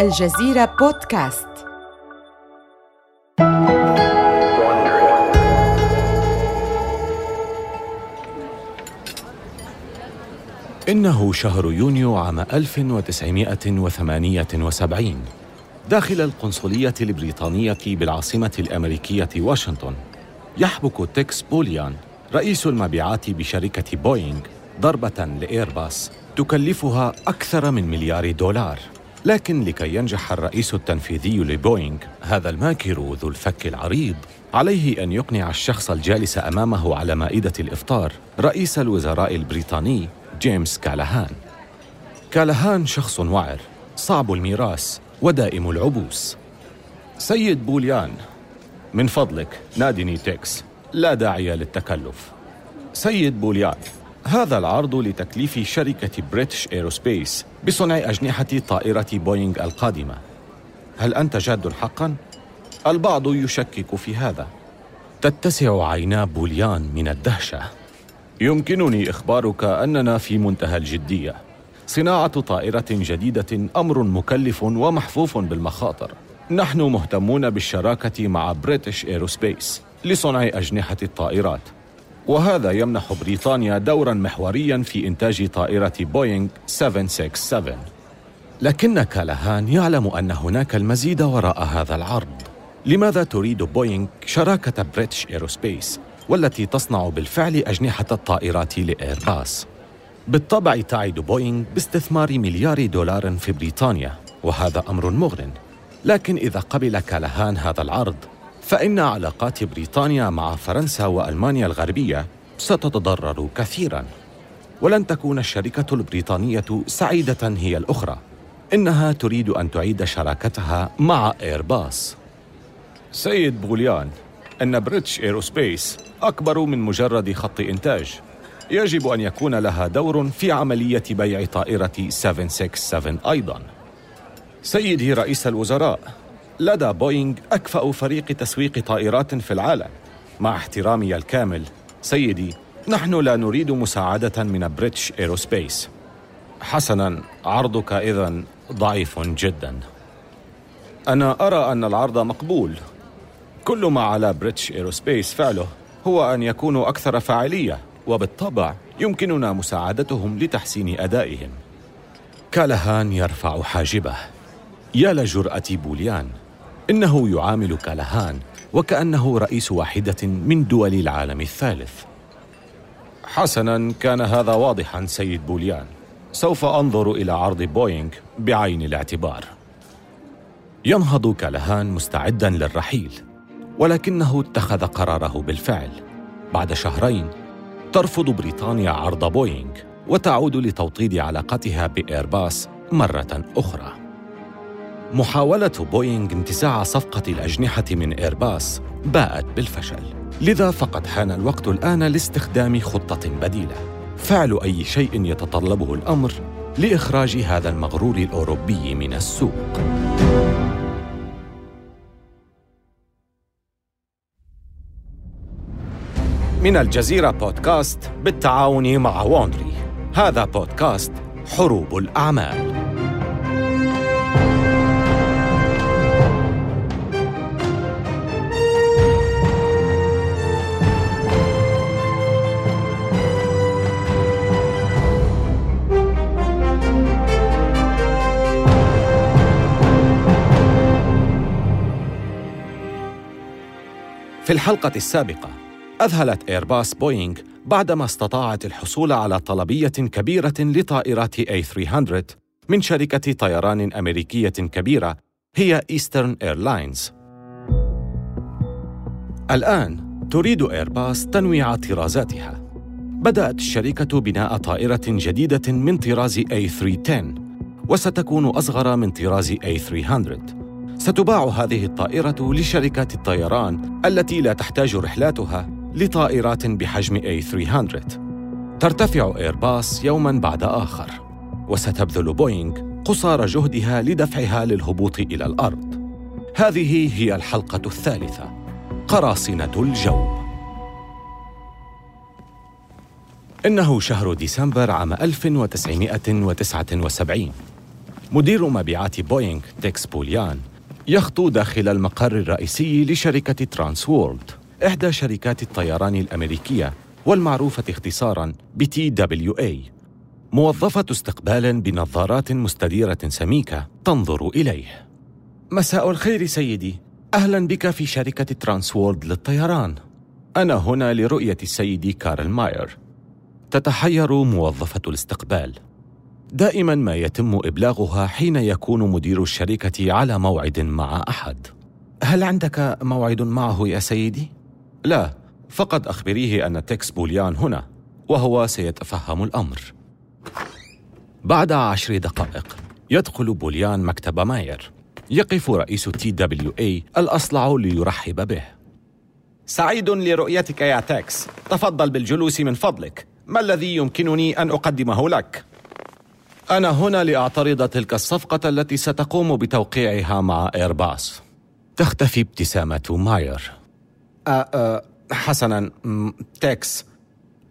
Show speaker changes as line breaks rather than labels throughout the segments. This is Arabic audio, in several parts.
الجزيرة بودكاست.
إنه شهر يونيو عام 1978 داخل القنصلية البريطانية بالعاصمة الأمريكية واشنطن يحبك تيكس بوليان رئيس المبيعات بشركة بوينغ ضربة لإيرباص تكلفها أكثر من مليار دولار. لكن لكي ينجح الرئيس التنفيذي لبوينغ هذا الماكر ذو الفك العريض. عليه أن يقنع الشخص الجالس أمامه على مائدة الإفطار رئيس الوزراء البريطاني جيمس كالهان. كالهان شخص وعر صعب المراس ودائم العبوس. سيد بوليان من فضلك نادني تيكس لا داعي للتكلف. سيد بوليان. هذا العرض لتكليف شركة British Aerospace بصنع أجنحة طائرة بوينغ القادمة. هل أنت جاد حقا؟ البعض يشكك في هذا. تتسع عينا بوليان من الدهشة. يمكنني إخبارك أننا في منتهى الجدية. صناعة طائرة جديدة أمر مكلف ومحفوف بالمخاطر. نحن مهتمون بالشراكة مع British Aerospace لصنع أجنحة الطائرات. وهذا يمنح بريطانيا دورا محوريا في إنتاج طائرة بوينغ 767 لكن كالهان يعلم أن هناك المزيد وراء هذا العرض. لماذا تريد بوينغ شراكة British Aerospace والتي تصنع بالفعل أجنحة الطائرات لإيرباص؟ بالطبع تعد بوينغ باستثمار مليار دولار في بريطانيا وهذا أمر مغر لكن إذا قبل كالهان هذا العرض فإن علاقات بريطانيا مع فرنسا وألمانيا الغربية ستتضرر كثيراً. ولن تكون الشركة البريطانية سعيدة هي الأخرى. إنها تريد أن تعيد شراكتها مع إيرباص. سيد بوليان أن British Aerospace أكبر من مجرد خط إنتاج. يجب أن يكون لها دور في عملية بيع طائرة 767 أيضاً. سيدي رئيس الوزراء لدى بوينغ أكفأ فريق تسويق طائرات في العالم. مع احترامي الكامل سيدي نحن لا نريد مساعدة من British Aerospace حسنا عرضك إذا ضعيف جدا. أنا أرى أن العرض مقبول. كل ما على British Aerospace فعله هو أن يكونوا أكثر فاعلية وبالطبع يمكننا مساعدتهم لتحسين أدائهم. كالهان يرفع حاجبه. يا لجرأة بوليان. إنه يعامل كالهان وكأنه رئيس واحدة من دول العالم الثالث. حسنا كان هذا واضحا سيد بوليان. سوف أنظر إلى عرض بوينغ بعين الاعتبار. ينهض كالهان مستعدا للرحيل ولكنه اتخذ قراره بالفعل. بعد شهرين ترفض بريطانيا عرض بوينغ وتعود لتوطيد علاقتها بإيرباص مرة أخرى. محاولة بوينغ انتزاع صفقة الأجنحة من إيرباص باءت بالفشل. لذا فقد حان الوقت الآن لاستخدام خطة بديلة. فعل أي شيء يتطلبه الأمر لإخراج هذا المغرور الأوروبي من السوق. من الجزيرة بودكاست بالتعاون مع وونري. هذا بودكاست حروب الأعمال. في الحلقة السابقة أذهلت إيرباص بوينغ بعدما استطاعت الحصول على طلبية كبيرة لطائرات A300 من شركة طيران أمريكية كبيرة هي Eastern Airlines. الآن تريد إيرباص تنويع طرازاتها. بدأت الشركة بناء طائرة جديدة من طراز A310 وستكون أصغر من طراز A300 ستباع هذه الطائرة لشركات الطيران التي لا تحتاج رحلاتها لطائرات بحجم A300 ترتفع إيرباص يوما بعد آخر وستبذل بوينغ قصارى جهدها لدفعها للهبوط إلى الأرض. هذه هي الحلقة الثالثة قراصنة الجو. إنه شهر ديسمبر عام 1979 مدير مبيعات بوينغ تكس بوليان يخطو داخل المقر الرئيسي لشركة Trans World إحدى شركات الطيران الأمريكية والمعروفة اختصاراً TWA موظفة استقبال بنظارات مستديرة سميكة تنظر إليه. مساء الخير سيدي. أهلا بك في شركة Trans World للطيران. أنا هنا لرؤية السيد كارل ماير. تتحير موظفة الاستقبال. دائما ما يتم إبلاغها حين يكون مدير الشركة على موعد مع أحد. هل عندك موعد معه يا سيدي؟ لا فقط أخبريه أن تكس بوليان هنا وهو سيتفهم الأمر. بعد عشر دقائق يدخل بوليان مكتب ماير. يقف رئيس TWA الأصلع ليرحب به. سعيد لرؤيتك يا تاكس تفضل بالجلوس من فضلك. ما الذي يمكنني أن أقدمه لك؟ أنا هنا لأعترض تلك الصفقة التي ستقوم بتوقيعها مع إيرباص. تختفي ابتسامة ماير. أه حسنا تاكس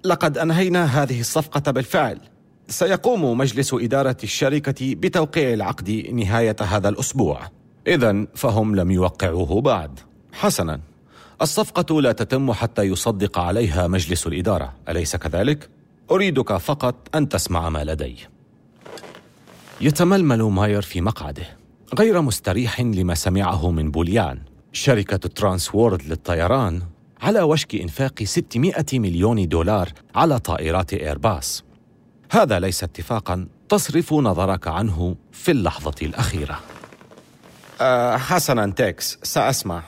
لقد أنهينا هذه الصفقة بالفعل. سيقوم مجلس إدارة الشركة بتوقيع العقد نهاية هذا الأسبوع. إذا فهم لم يوقعوه بعد. حسنا الصفقة لا تتم حتى يصدق عليها مجلس الإدارة. أليس كذلك؟ أريدك فقط أن تسمع ما لدي. يتململ ماير في مقعده. غير مستريح لما سمعه من بوليان. شركة ترانس وورلد للطيران على وشك إنفاق 600 مليون دولار على طائرات إيرباص. هذا ليس اتفاقا تصرف نظرك عنه في اللحظة الأخيرة. أه حسنا تيكس سأسمع.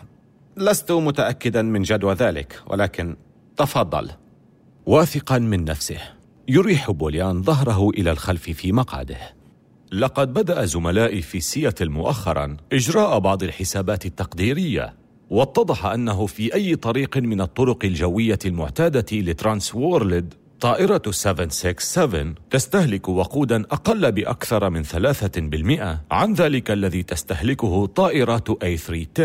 لست متأكدا من جدوى ذلك ولكن تفضل. واثقا من نفسه. يريح بوليان ظهره إلى الخلف في مقعده. لقد بدأ زملائي في سياتل مؤخرا إجراء بعض الحسابات التقديرية واتضح أنه في أي طريق من الطرق الجوية المعتادة لترانس وورلد طائرة 767 تستهلك وقودا أقل بأكثر من ثلاثة بالمئة عن ذلك الذي تستهلكه طائرات A310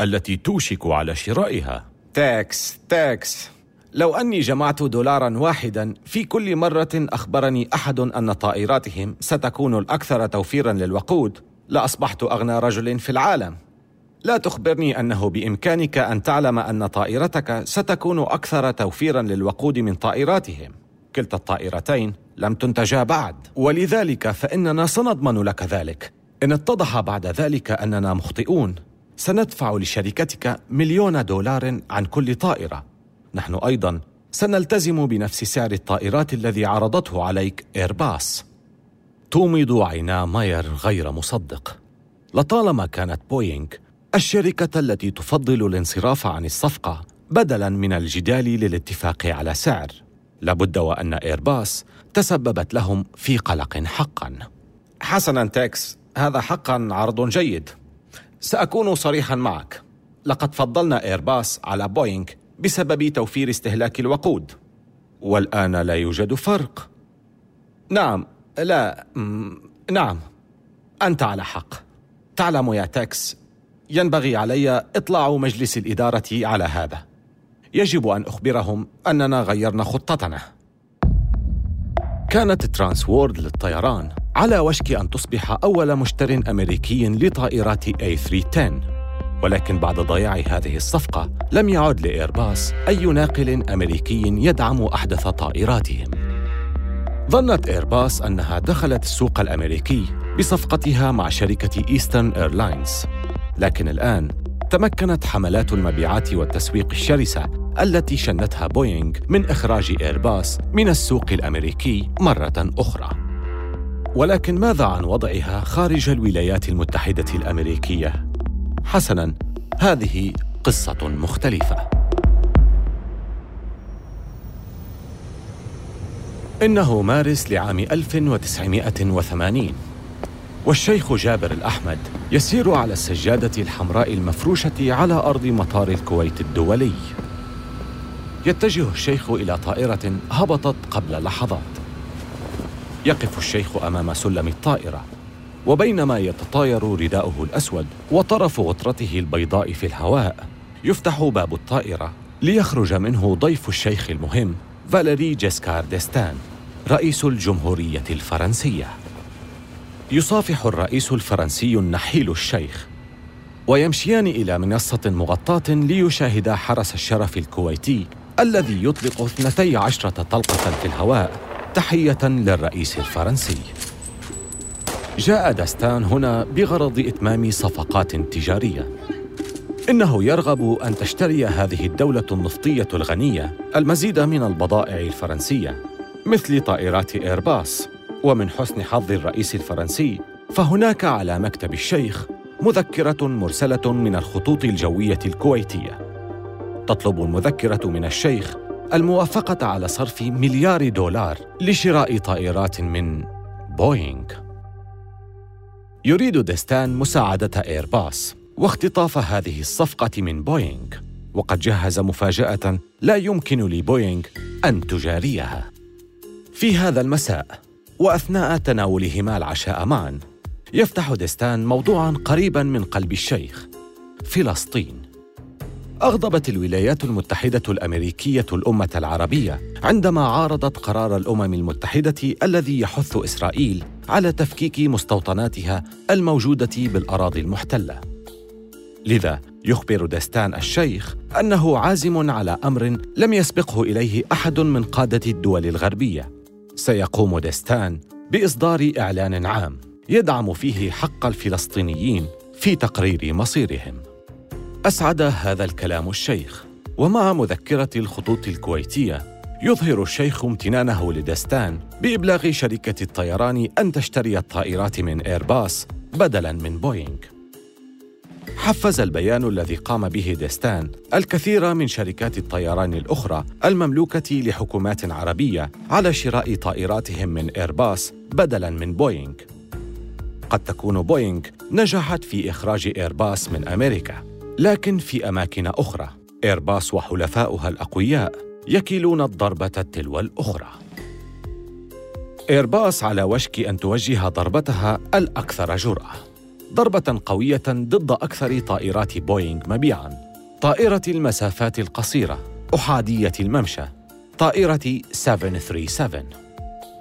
التي توشك على شرائها. تاكس تاكس. لو أني جمعت دولارا واحدا في كل مرة أخبرني أحد أن طائراتهم ستكون الأكثر توفيرا للوقود. لأصبحت أغنى رجل في العالم. لا تخبرني أنه بإمكانك أن تعلم أن طائرتك ستكون أكثر توفيرا للوقود من طائراتهم. كلتا الطائرتين لم تنتجا بعد. ولذلك فإننا سنضمن لك ذلك. إن اتضح بعد ذلك أننا مخطئون. سندفع لشركتك مليون دولار عن كل طائرة. نحن أيضا سنلتزم بنفس سعر الطائرات الذي عرضته عليك ايرباص تومض عينا ماير غير مصدق. لطالما كانت بوينغ الشركة التي تفضل الانصراف عن الصفقة بدلا من الجدال للاتفاق على سعر لابد وأن إيرباص تسببت لهم في قلق حقا. حسنا تاكس هذا حقا عرض جيد. سأكون صريحا معك. لقد فضلنا إيرباص على بوينغ بسبب توفير استهلاك الوقود. والآن لا يوجد فرق. نعم لا نعم. أنت على حق. تعلم يا تاكس ينبغي علي إطلاع مجلس الإدارة على هذا. يجب أن أخبرهم أننا غيرنا خطتنا. كانت ترانس وورلد للطيران على وشك أن تصبح أول مشتر أمريكي لطائرات A310 ولكن بعد ضياع هذه الصفقة لم يعد لإيرباص أي ناقل أمريكي يدعم أحدث طائراتهم ظنت إيرباص أنها دخلت السوق الأمريكي بصفقتها مع شركة ايسترن ايرلاينز لكن الآن تمكنت حملات المبيعات والتسويق الشرسة التي شنتها بوينغ من إخراج إيرباص من السوق الأمريكي مرة أخرى. ولكن ماذا عن وضعها خارج الولايات المتحدة الأمريكية؟ حسناً، هذه قصة مختلفة. إنه مارس لعام 1980 والشيخ جابر الأحمد يسير على السجادة الحمراء المفروشة على أرض مطار الكويت الدولي. يتجه الشيخ إلى طائرة هبطت قبل لحظات. يقف الشيخ أمام سلم الطائرة. وبينما يتطاير رداؤه الأسود وطرف غطرته البيضاء في الهواء يفتح باب الطائرة ليخرج منه ضيف الشيخ المهم فاليري جيسكار ديستان رئيس الجمهورية الفرنسية. يصافح الرئيس الفرنسي النحيل الشيخ ويمشيان إلى منصة مغطاة ليشاهدا حرس الشرف الكويتي الذي يطلق اثنتي عشرة طلقة في الهواء تحية للرئيس الفرنسي. جاء داستان هنا بغرض إتمام صفقات تجارية. إنه يرغب أن تشتري هذه الدولة النفطية الغنية المزيد من البضائع الفرنسية مثل طائرات إيرباص. ومن حسن حظ الرئيس الفرنسي فهناك على مكتب الشيخ مذكرة مرسلة من الخطوط الجوية الكويتية. تطلب المذكرة من الشيخ الموافقة على صرف مليار دولار لشراء طائرات من بوينغ. يريد ديستان مساعدة إيرباص واختطاف هذه الصفقة من بوينغ وقد جهز مفاجأة لا يمكن لبوينغ أن تجاريها. في هذا المساء وأثناء تناولهما العشاء معا يفتح ديستان موضوعا قريبا من قلب الشيخ فلسطين. أغضبت الولايات المتحدة الأمريكية الأمة العربية عندما عارضت قرار الأمم المتحدة الذي يحث إسرائيل على تفكيك مستوطناتها الموجودة بالأراضي المحتلة. لذا يخبر دستان الشيخ أنه عازم على أمر لم يسبقه إليه أحد من قادة الدول الغربية. سيقوم دستان بإصدار إعلان عام يدعم فيه حق الفلسطينيين في تقرير مصيرهم. أسعد هذا الكلام الشيخ. ومع مذكرة الخطوط الكويتية يظهر الشيخ امتنانه لدستان بإبلاغ شركة الطيران أن تشتري الطائرات من إيرباص بدلاً من بوينغ. حفز البيان الذي قام به ديستان الكثير من شركات الطيران الأخرى المملوكة لحكومات عربية على شراء طائراتهم من إيرباص بدلاً من بوينغ. قد تكون بوينغ نجحت في إخراج إيرباص من أمريكا. لكن في أماكن أخرى إيرباص وحلفاؤها الأقوياء يكيلون الضربة تلو الأخرى. إيرباص على وشك أن توجه ضربتها الأكثر جرأة. ضربة قوية ضد أكثر طائرات بوينغ مبيعاً. طائرة المسافات القصيرة أحادية الممشى طائرة 737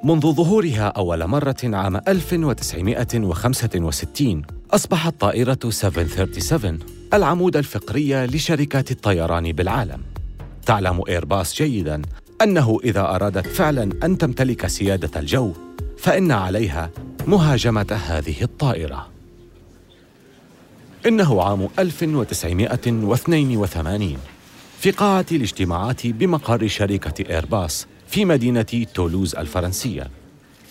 منذ ظهورها أول مرة عام 1965 أصبحت طائرة 737 العمود الفقري لشركات الطيران بالعالم. تعلم ايرباص جيدا أنه إذا أرادت فعلا أن تمتلك سيادة الجو فإن عليها مهاجمة هذه الطائرة. إنه عام 1982 في قاعه الاجتماعات بمقر شركة ايرباص في مدينة تولوز الفرنسية.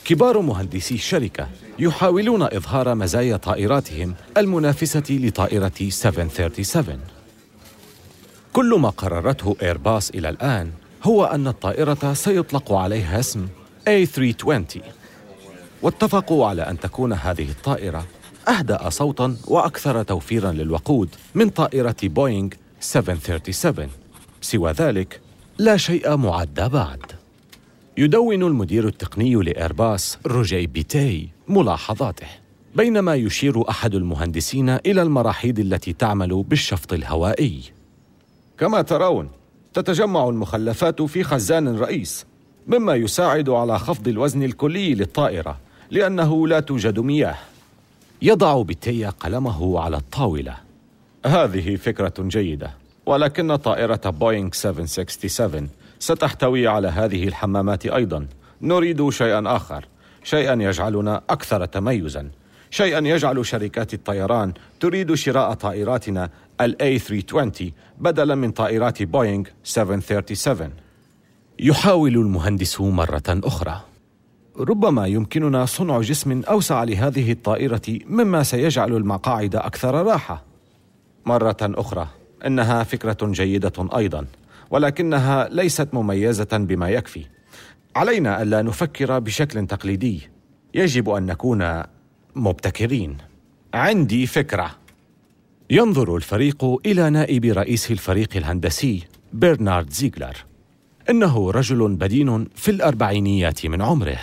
كبار مهندسي الشركة يحاولون إظهار مزايا طائراتهم المنافسة لطائرة 737 كل ما قررته إيرباص إلى الآن هو أن الطائرة سيطلق عليها اسم A320 واتفقوا على أن تكون هذه الطائرة أهدأ صوتاً وأكثر توفيراً للوقود من طائرة بوينغ 737 سوى ذلك لا شيء معد بعد. يدون المدير التقني لإيرباص روجي بيتي ملاحظاته. بينما يشير أحد المهندسين إلى المراحيض التي تعمل بالشفط الهوائي.
كما ترون تتجمع المخلفات في خزان رئيس مما يساعد على خفض الوزن الكلي للطائرة لأنه لا توجد مياه.
يضع بيتي قلمه على الطاولة.
هذه فكرة جيدة ولكن طائرة بوينغ 767 ستحتوي على هذه الحمامات أيضا. نريد شيئا آخر. شيئا يجعلنا أكثر تميزا. شيئا يجعل شركات الطيران تريد شراء طائراتنا ال A320 بدلا من طائرات بوينغ 737
يحاول المهندس مرة أخرى.
ربما يمكننا صنع جسم أوسع لهذه الطائرة مما سيجعل المقاعد أكثر راحة. مرة أخرى إنها فكرة جيدة أيضا. ولكنها ليست مميزة بما يكفي. علينا ألا نفكر بشكل تقليدي. يجب أن نكون مبتكرين. عندي فكرة.
ينظر الفريق إلى نائب رئيس الفريق الهندسي برنارد زيغلر. إنه رجل بدين في الأربعينيات من عمره.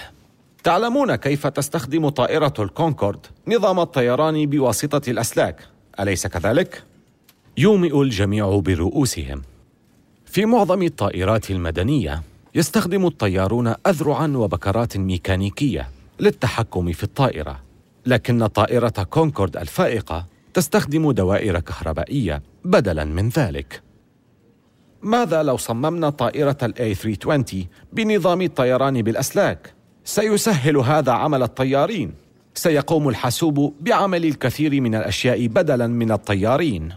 تعلمون كيف تستخدم طائرة الكونكورد نظام الطيران بواسطة الأسلاك. أليس كذلك؟
يومئ الجميع برؤوسهم. في معظم الطائرات المدنية يستخدم الطيارون اذرعا وبكرات ميكانيكية للتحكم في الطائرة. لكن طائرة كونكورد الفائقة تستخدم دوائر كهربائية بدلا من ذلك. ماذا لو صممنا طائرة ال A320 بنظام الطيران بالأسلاك؟ سيسهل هذا عمل الطيارين. سيقوم الحاسوب بعمل الكثير من الأشياء بدلا من الطيارين.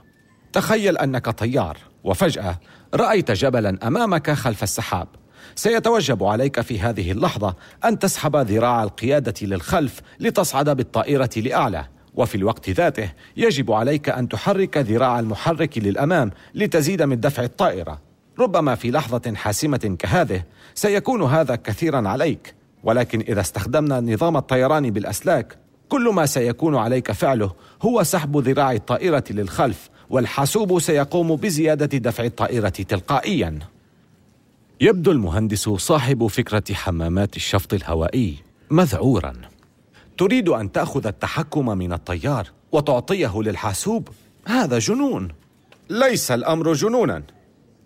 تخيل أنك طيار. وفجأة رأيت جبلا أمامك خلف السحاب. سيتوجب عليك في هذه اللحظة أن تسحب ذراع القيادة للخلف لتصعد بالطائرة لأعلى. وفي الوقت ذاته يجب عليك أن تحرك ذراع المحرك للأمام لتزيد من دفع الطائرة. ربما في لحظة حاسمة كهذه سيكون هذا كثيرا عليك. ولكن إذا استخدمنا نظام الطيران بالأسلاك كل ما سيكون عليك فعله هو سحب ذراع الطائرة للخلف والحاسوب سيقوم بزيادة دفع الطائرة تلقائيا. يبدو المهندس صاحب فكرة حمامات الشفط الهوائي مذعورا. تريد أن تأخذ التحكم من الطيار وتعطيه للحاسوب؟ هذا جنون. ليس الأمر جنونا.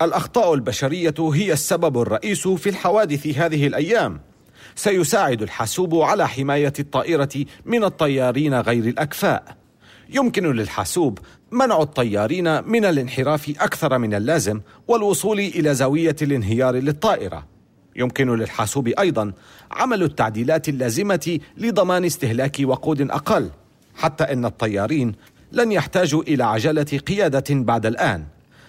الأخطاء البشرية هي السبب الرئيس في الحوادث هذه الأيام. سيساعد الحاسوب على حماية الطائرة من الطيارين غير الأكفاء. يمكن للحاسوب منع الطيارين من الانحراف أكثر من اللازم والوصول إلى زاوية الانهيار للطائرة. يمكن للحاسوب أيضا عمل التعديلات اللازمة لضمان استهلاك وقود أقل حتى أن الطيارين لن يحتاجوا إلى عجلة قيادة بعد الآن.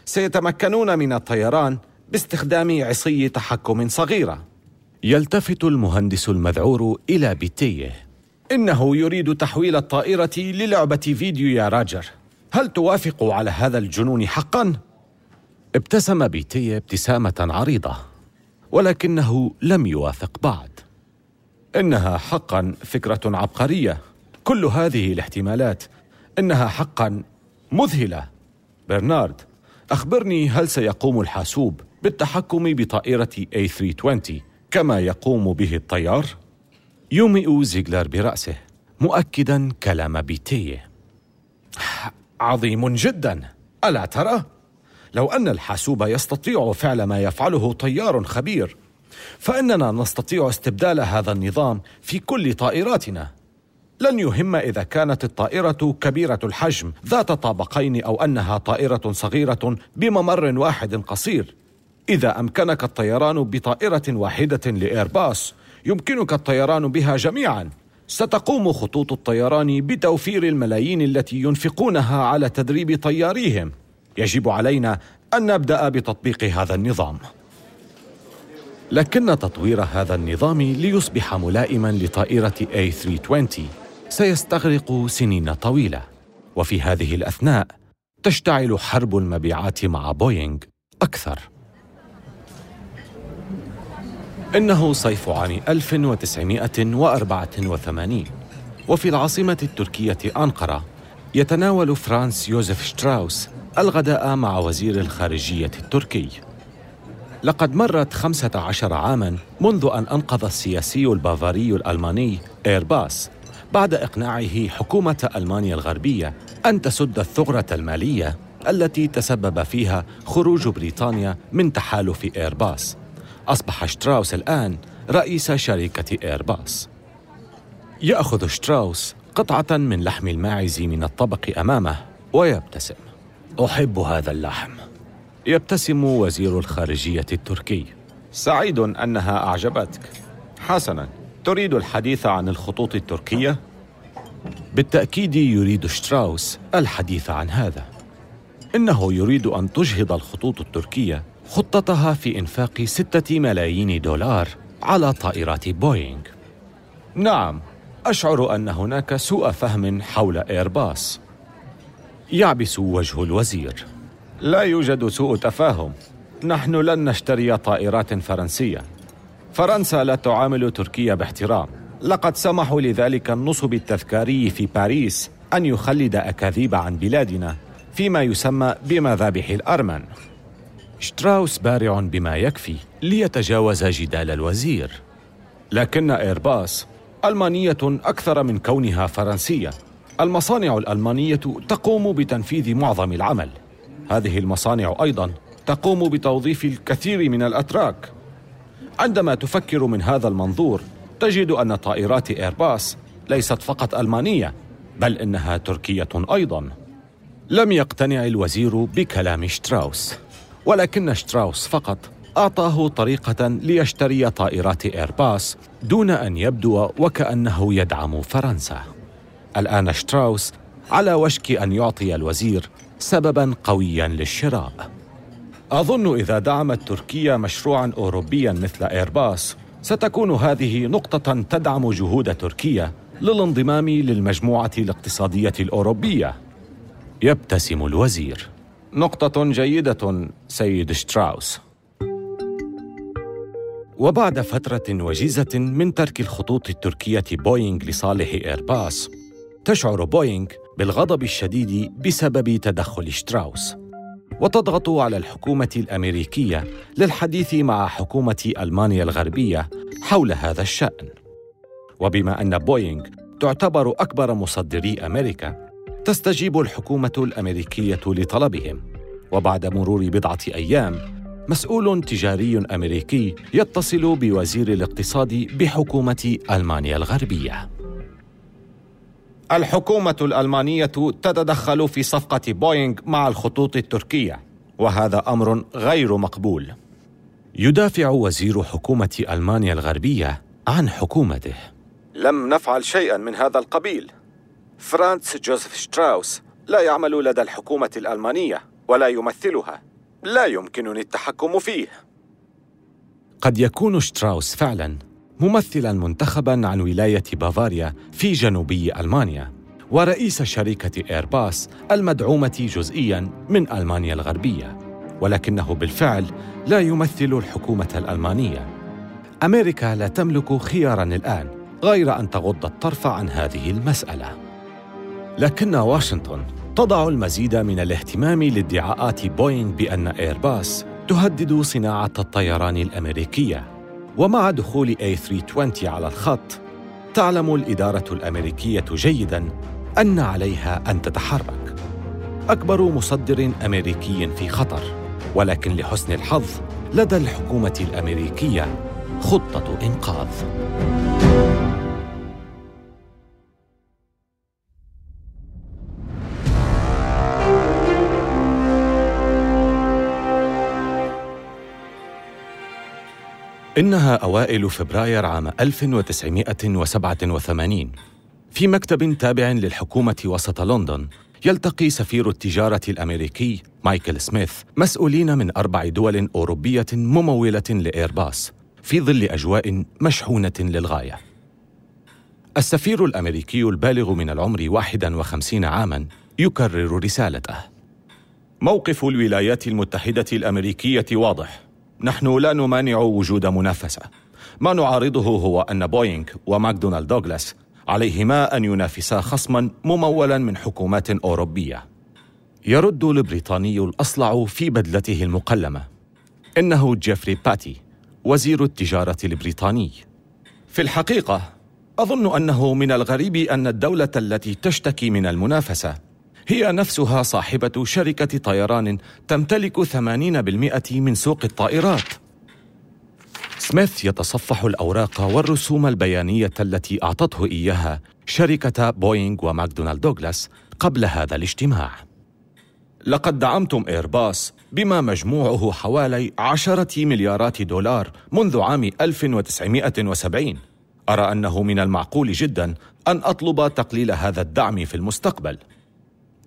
سيتمكنون من الطيران باستخدام عصي تحكم صغيرة. يلتفت المهندس المذعور إلى بيتيه. إنه يريد تحويل الطائرة للعبة فيديو يا راجر. هل توافق على هذا الجنون حقا؟ ابتسم بيتي ابتسامة عريضة ولكنه لم يوافق بعد إنها حقا فكرة عبقرية كل هذه الاحتمالات إنها حقا مذهلة برنارد أخبرني هل سيقوم الحاسوب بالتحكم بطائرة A320 كما يقوم به الطيار؟ يومئ زيغلر برأسه مؤكدا كلام بيتيه عظيم جدا. ألا ترى؟ لو أن الحاسوب يستطيع فعل ما يفعله طيار خبير فإننا نستطيع استبدال هذا النظام في كل طائراتنا. لن يهم إذا كانت الطائرة كبيرة الحجم ذات طابقين أو أنها طائرة صغيرة بممر واحد قصير. إذا أمكنك الطيران بطائرة واحدة لإيرباص يمكنك الطيران بها جميعا. ستقوم خطوط الطيران بتوفير الملايين التي ينفقونها على تدريب طياريهم. يجب علينا أن نبدأ بتطبيق هذا النظام. لكن تطوير هذا النظام ليصبح ملائما لطائرة A320 سيستغرق سنين طويلة. وفي هذه الأثناء تشتعل حرب المبيعات مع بوينغ أكثر. إنه صيف عام 1984 وفي العاصمة التركية أنقرة يتناول فرانس يوزف شتراوس الغداء مع وزير الخارجية التركي. لقد مرت خمسة عشر عاما منذ أن أنقذ السياسي البافاري الألماني إيرباص بعد إقناعه حكومة ألمانيا الغربية أن تسد الثغرة المالية التي تسبب فيها خروج بريطانيا من تحالف إيرباس. أصبح شتراوس الآن رئيس شركة إيرباص. يأخذ شتراوس قطعة من لحم الماعز من الطبق أمامه ويبتسم. أحب هذا اللحم. يبتسم وزير الخارجية التركي. سعيد أنها أعجبتك. حسنا. تريد الحديث عن الخطوط التركية؟ بالتأكيد يريد شتراوس الحديث عن هذا. إنه يريد أن تجهض الخطوط التركية. خطتها في إنفاق ستة ملايين دولار على طائرات بوينغ. نعم أشعر أن هناك سوء فهم حول إيرباص. يعبس وجه الوزير. لا يوجد سوء تفاهم. نحن لن نشتري طائرات فرنسية. فرنسا لا تعامل تركيا باحترام. لقد سمحوا لذلك النصب التذكاري في باريس أن يخلد أكاذيب عن بلادنا فيما يسمى بمذابح الأرمن. شتراوس بارع بما يكفي ليتجاوز جدال الوزير. لكن إيرباص ألمانية أكثر من كونها فرنسية. المصانع الألمانية تقوم بتنفيذ معظم العمل. هذه المصانع أيضا تقوم بتوظيف الكثير من الأتراك. عندما تفكر من هذا المنظور تجد أن طائرات إيرباص
ليست فقط ألمانية بل إنها تركية أيضا.
لم يقتنع الوزير بكلام شتراوس. ولكن شتراوس فقط أعطاه طريقة ليشتري طائرات إيرباص دون أن يبدو وكأنه يدعم فرنسا. الآن شتراوس على وشك أن يعطي الوزير سببا قويا للشراء. أظن إذا دعمت تركيا مشروعا أوروبيا مثل إيرباص ستكون هذه نقطة تدعم جهود تركيا للانضمام للمجموعة الاقتصادية الأوروبية. يبتسم الوزير.
نقطة جيدة سيد شتراوس.
وبعد فترة وجيزة من ترك الخطوط التركية بوينغ لصالح إيرباص تشعر بوينغ بالغضب الشديد بسبب تدخل شتراوس. وتضغط على الحكومة الأمريكية للحديث مع حكومة ألمانيا الغربية حول هذا الشأن. وبما أن بوينغ تعتبر أكبر مصدري أمريكا تستجيب الحكومة الأمريكية لطلبهم وبعد مرور بضعة أيام مسؤول تجاري أمريكي يتصل بوزير الاقتصاد بحكومة ألمانيا الغربية.
الحكومة الألمانية تتدخل في صفقة بوينغ مع الخطوط التركية وهذا أمر غير مقبول.
يدافع وزير حكومة ألمانيا الغربية عن حكومته.
لم نفعل شيئا من هذا القبيل. فرانتس جوزيف شتراوس لا يعمل لدى الحكومة الألمانية ولا يمثلها. لا يمكنني التحكم فيه.
قد يكون شتراوس فعلا ممثلا منتخبا عن ولاية بافاريا في جنوبي ألمانيا ورئيس شركة إيرباص المدعومة جزئيا من ألمانيا الغربية ولكنه بالفعل لا يمثل الحكومة الألمانية. أمريكا لا تملك خيارا الآن غير أن تغض الطرف عن هذه المسألة. لكن واشنطن تضع المزيد من الاهتمام لادعاءات بوينغ بأن إيرباص تهدد صناعة الطيران الأمريكية. ومع دخول A320 على الخط تعلم الإدارة الأمريكية جيداً أن عليها أن تتحرك. أكبر مصدر أمريكي في خطر ولكن لحسن الحظ لدى الحكومة الأمريكية خطة إنقاذ. إنها أوائل فبراير عام 1987 في مكتب تابع للحكومة وسط لندن يلتقي سفير التجارة الأمريكي مايكل سميث مسؤولين من أربع دول أوروبية ممولة لإيرباص في ظل أجواء مشحونة للغاية. السفير الأمريكي البالغ من العمر 51 عاماً يكرر رسالته.
موقف الولايات المتحدة الأمريكية واضح. نحن لا نمانع وجود منافسة. ما نعارضه هو أن بوينغ وماكدونالد دوغلاس عليهما أن ينافسا خصما ممولا من حكومات أوروبية.
يرد البريطاني الأصلع في بدلته المقلمة. إنه جيفري باتي وزير التجارة البريطاني.
في الحقيقة أظن أنه من الغريب أن الدولة التي تشتكي من المنافسة هي نفسها صاحبة شركة طيران تمتلك 80% من سوق الطائرات.
سميث يتصفح الأوراق والرسوم البيانية التي أعطته إياها شركة بوينغ وماكدونالد دوغلاس قبل هذا الاجتماع.
لقد دعمتم إيرباص بما مجموعه حوالي عشرة مليارات دولار منذ عام 1970 أرى أنه من المعقول جدا أن أطلب تقليل هذا الدعم في المستقبل.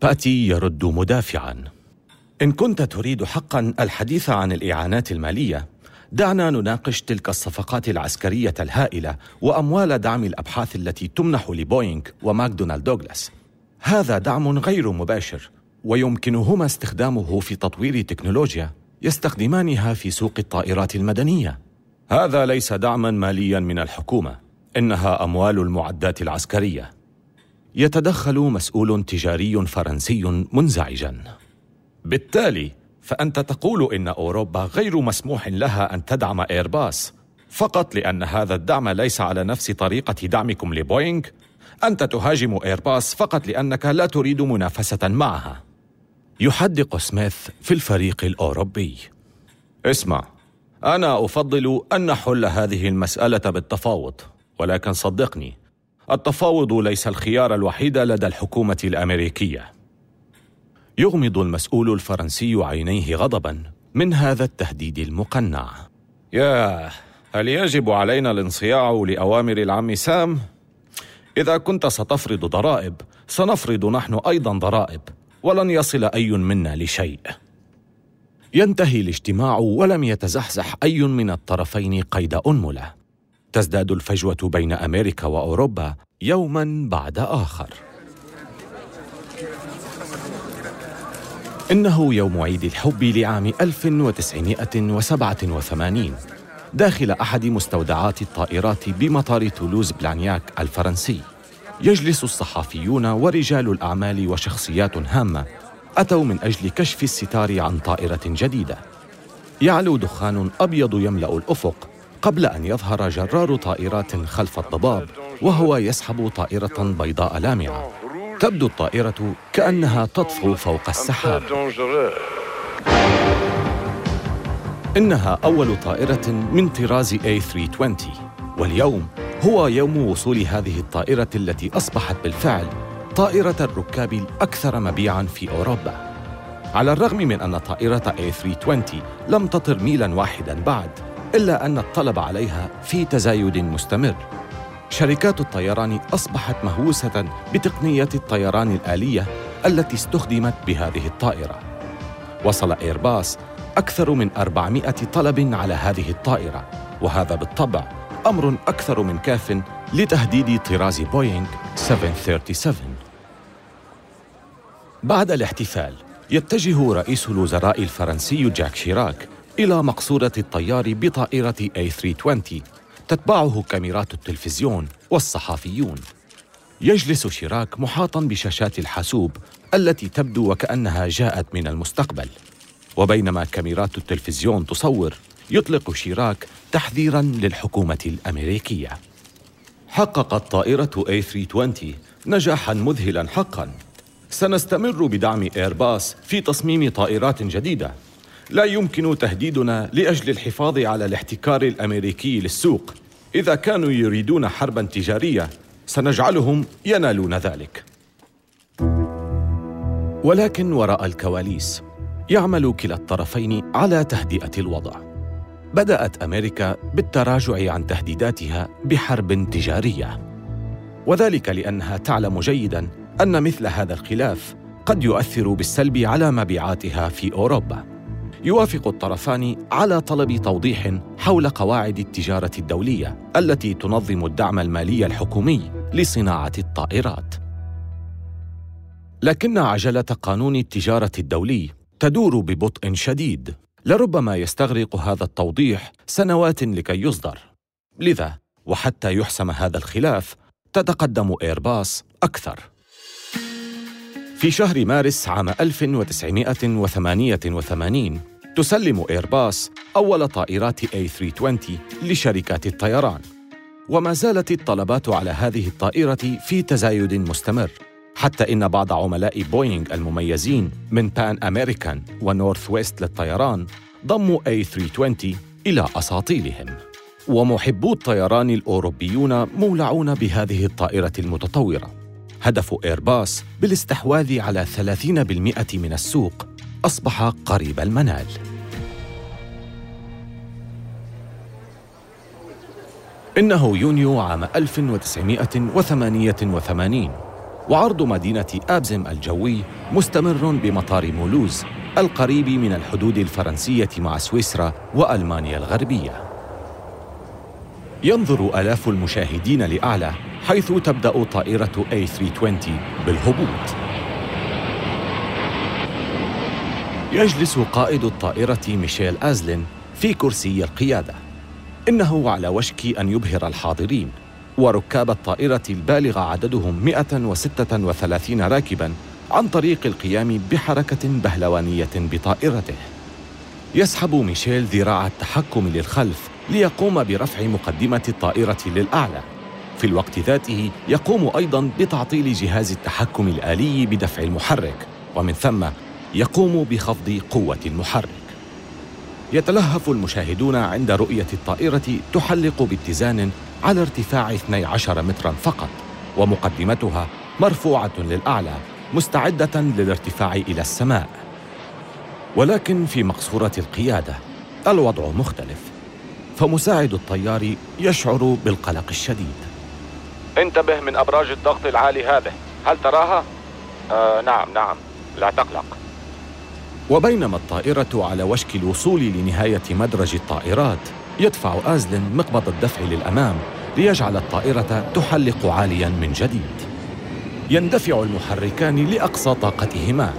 باتي يرد مدافعا.
إن كنت تريد حقا الحديث عن الإعانات المالية دعنا نناقش تلك الصفقات العسكرية الهائلة وأموال دعم الأبحاث التي تمنح لبوينغ وماكدونالد دوغلاس. هذا دعم غير مباشر ويمكنهما استخدامه في تطوير تكنولوجيا يستخدمانها في سوق الطائرات المدنية. هذا ليس دعما ماليا من الحكومة إنها أموال المعدات العسكرية.
يتدخل مسؤول تجاري فرنسي منزعجا.
بالتالي فأنت تقول إن أوروبا غير مسموح لها أن تدعم ايرباص فقط لأن هذا الدعم ليس على نفس طريقة دعمكم لبوينغ. أنت تهاجم ايرباص فقط لأنك لا تريد منافسة معها.
يحدق سميث في الفريق الأوروبي.
اسمع أنا أفضل أن نحل هذه المسألة بالتفاوض ولكن صدقني
التفاوض ليس الخيار الوحيد لدى الحكومة الأمريكية. يغمض المسؤول الفرنسي عينيه غضبا من هذا التهديد المقنع. ياه هل يجب علينا الانصياع لأوامر العم سام؟ إذا كنت ستفرض ضرائب سنفرض نحن أيضا ضرائب ولن يصل أي منا لشيء. ينتهي الاجتماع ولم يتزحزح أي من الطرفين قيد أنملة. تزداد الفجوة بين أمريكا وأوروبا يوما بعد آخر. إنه يوم عيد الحب لعام 1987 داخل أحد مستودعات الطائرات بمطار تولوز بلانياك الفرنسي. يجلس الصحفيون ورجال الأعمال وشخصيات هامة أتوا من أجل كشف الستار عن طائرة جديدة. يعلو دخان أبيض يملأ الأفق قبل أن يظهر جرار طائرات خلف الضباب وهو يسحب طائرة بيضاء لامعة. تبدو الطائرة كأنها تطفو فوق السحاب. إنها أول طائرة من طراز A320 واليوم هو يوم وصول هذه الطائرة التي أصبحت بالفعل طائرة الركاب الأكثر مبيعاً في أوروبا. على الرغم من أن طائرة A320 لم تطر ميلاً واحداً بعد إلا أن الطلب عليها في تزايد مستمر. شركات الطيران أصبحت مهووسة بتقنية الطيران الآلية التي استخدمت بهذه الطائرة. وصل إيرباص أكثر من 400 طلب على هذه الطائرة وهذا بالطبع أمر أكثر من كاف لتهديد طراز بوينغ 737 بعد الاحتفال يتجه رئيس الوزراء الفرنسي جاك شيراك إلى مقصورة الطيار بطائرة A320 تتبعه كاميرات التلفزيون والصحفيون يجلس شيراك محاطا بشاشات الحاسوب التي تبدو وكأنها جاءت من المستقبل. وبينما كاميرات التلفزيون تصور يطلق شيراك تحذيرا للحكومة الأمريكية. حققت طائرة A320 نجاحا مذهلا حقا. سنستمر بدعم ايرباص في تصميم طائرات جديدة. لا يمكن تهديدنا لأجل الحفاظ على الاحتكار الأمريكي للسوق. إذا كانوا يريدون حربا تجارية سنجعلهم ينالون ذلك. ولكن وراء الكواليس يعمل كلا الطرفين على تهدئة الوضع. بدأت أمريكا بالتراجع عن تهديداتها بحرب تجارية. وذلك لأنها تعلم جيدا أن مثل هذا الخلاف قد يؤثر بالسلب على مبيعاتها في أوروبا. يوافق الطرفان على طلب توضيح حول قواعد التجارة الدولية التي تنظم الدعم المالي الحكومي لصناعة الطائرات. لكن عجلة قانون التجارة الدولي تدور ببطء شديد. لربما يستغرق هذا التوضيح سنوات لكي يصدر. لذا وحتى يحسم هذا الخلاف تتقدم إيرباص أكثر. في شهر مارس عام 1988 تسلم إيرباص أول طائرات A320 لشركات الطيران. وما زالت الطلبات على هذه الطائرة في تزايد مستمر حتى إن بعض عملاء بوينغ المميزين من بان أمريكان ونورث ويست للطيران ضموا A320 إلى أساطيلهم. ومحبو الطيران الأوروبيون مولعون بهذه الطائرة المتطورة. هدف إيرباص بالاستحواذ على 30% من السوق أصبح قريب المنال. إنه يونيو عام 1988 وعرض مدينة آبزم الجوي مستمر بمطار مولوز القريب من الحدود الفرنسية مع سويسرا وألمانيا الغربية. ينظر آلاف المشاهدين لأعلى حيث تبدأ طائرة A320 بالهبوط. يجلس قائد الطائرة ميشيل آزلين في كرسي القيادة. إنه على وشك أن يبهر الحاضرين وركاب الطائرة البالغ عددهم 136 راكباً عن طريق القيام بحركة بهلوانية بطائرته. يسحب ميشيل ذراع التحكم للخلف ليقوم برفع مقدمة الطائرة للأعلى. في الوقت ذاته يقوم أيضاً بتعطيل جهاز التحكم الآلي بدفع المحرك ومن ثم يقوم بخفض قوة المحرك. يتلهف المشاهدون عند رؤية الطائرة تحلق باتزان على ارتفاع 12 مترا فقط ومقدمتها مرفوعة للأعلى مستعدة للارتفاع إلى السماء. ولكن في مقصورة القيادة الوضع مختلف فمساعد الطيار يشعر بالقلق الشديد.
انتبه من أبراج الضغط العالي هذه. هل تراها؟ آه نعم نعم لا تقلق.
وبينما الطائرة على وشك الوصول لنهاية مدرج الطائرات يدفع آزلن مقبض الدفع للأمام ليجعل الطائرة تحلق عاليا من جديد. يندفع المحركان لأقصى طاقتهما.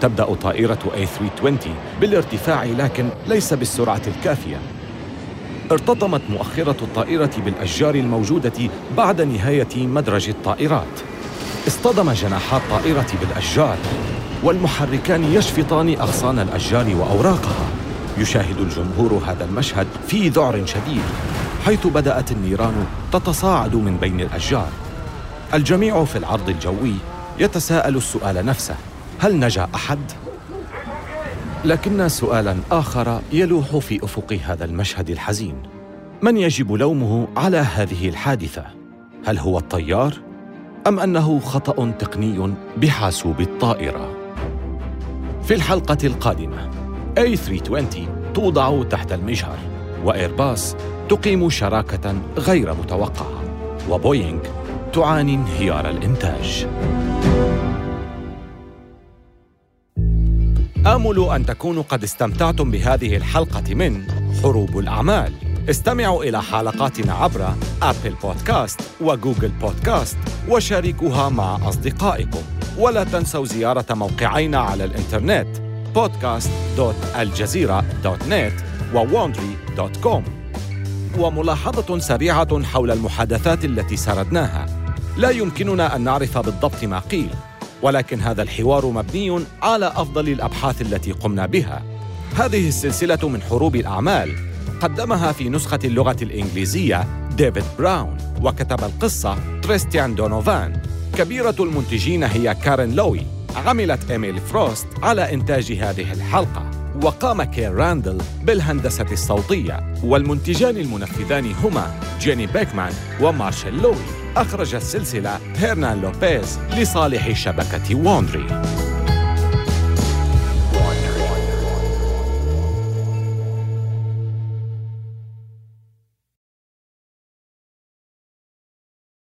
تبدأ طائرة A320 بالارتفاع لكن ليس بالسرعة الكافية. ارتطمت مؤخرة الطائرة بالأشجار الموجودة بعد نهاية مدرج الطائرات. اصطدم جناحا الطائرة بالأشجار. والمحركان يشفطان أغصان الأشجار وأوراقها يشاهد الجمهور هذا المشهد في ذعر شديد حيث بدأت النيران تتصاعد من بين الأشجار الجميع في العرض الجوي يتساءل السؤال نفسه هل نجا أحد؟ لكن سؤالا آخر يلوح في أفق هذا المشهد الحزين من يجب لومه على هذه الحادثة؟ هل هو الطيار؟ أم أنه خطأ تقني بحاسوب الطائرة؟ في الحلقة القادمة. A320 توضع تحت المجهر وإيرباص تقيم شراكة غير متوقعة وبوينغ تعاني انهيار الإنتاج. آمل أن تكونوا قد استمتعتم بهذه الحلقة من حروب الأعمال. استمعوا إلى حلقاتنا عبر أبل بودكاست وجوجل بودكاست وشاركوها مع أصدقائكم. ولا تنسوا زيارة موقعينا على الإنترنت podcast.aljazeera.net وwandry.com وملاحظة سريعة حول المحادثات التي سردناها. لا يمكننا أن نعرف بالضبط ما قيل ولكن هذا الحوار مبني على أفضل الأبحاث التي قمنا بها. هذه السلسلة من حروب الأعمال. قدمها في نسخة اللغة الإنجليزية ديفيد براون وكتب القصة تريستيان دونوفان. كبيرة المنتجين هي كارين لوي. عملت إيميل فروست على إنتاج هذه الحلقة. وقام كير راندل بالهندسة الصوتية. والمنتجان المنفذان هما جيني بيكمان ومارشيل لوي. أخرج السلسلة هيرنان لوبيز لصالح شبكة ووندري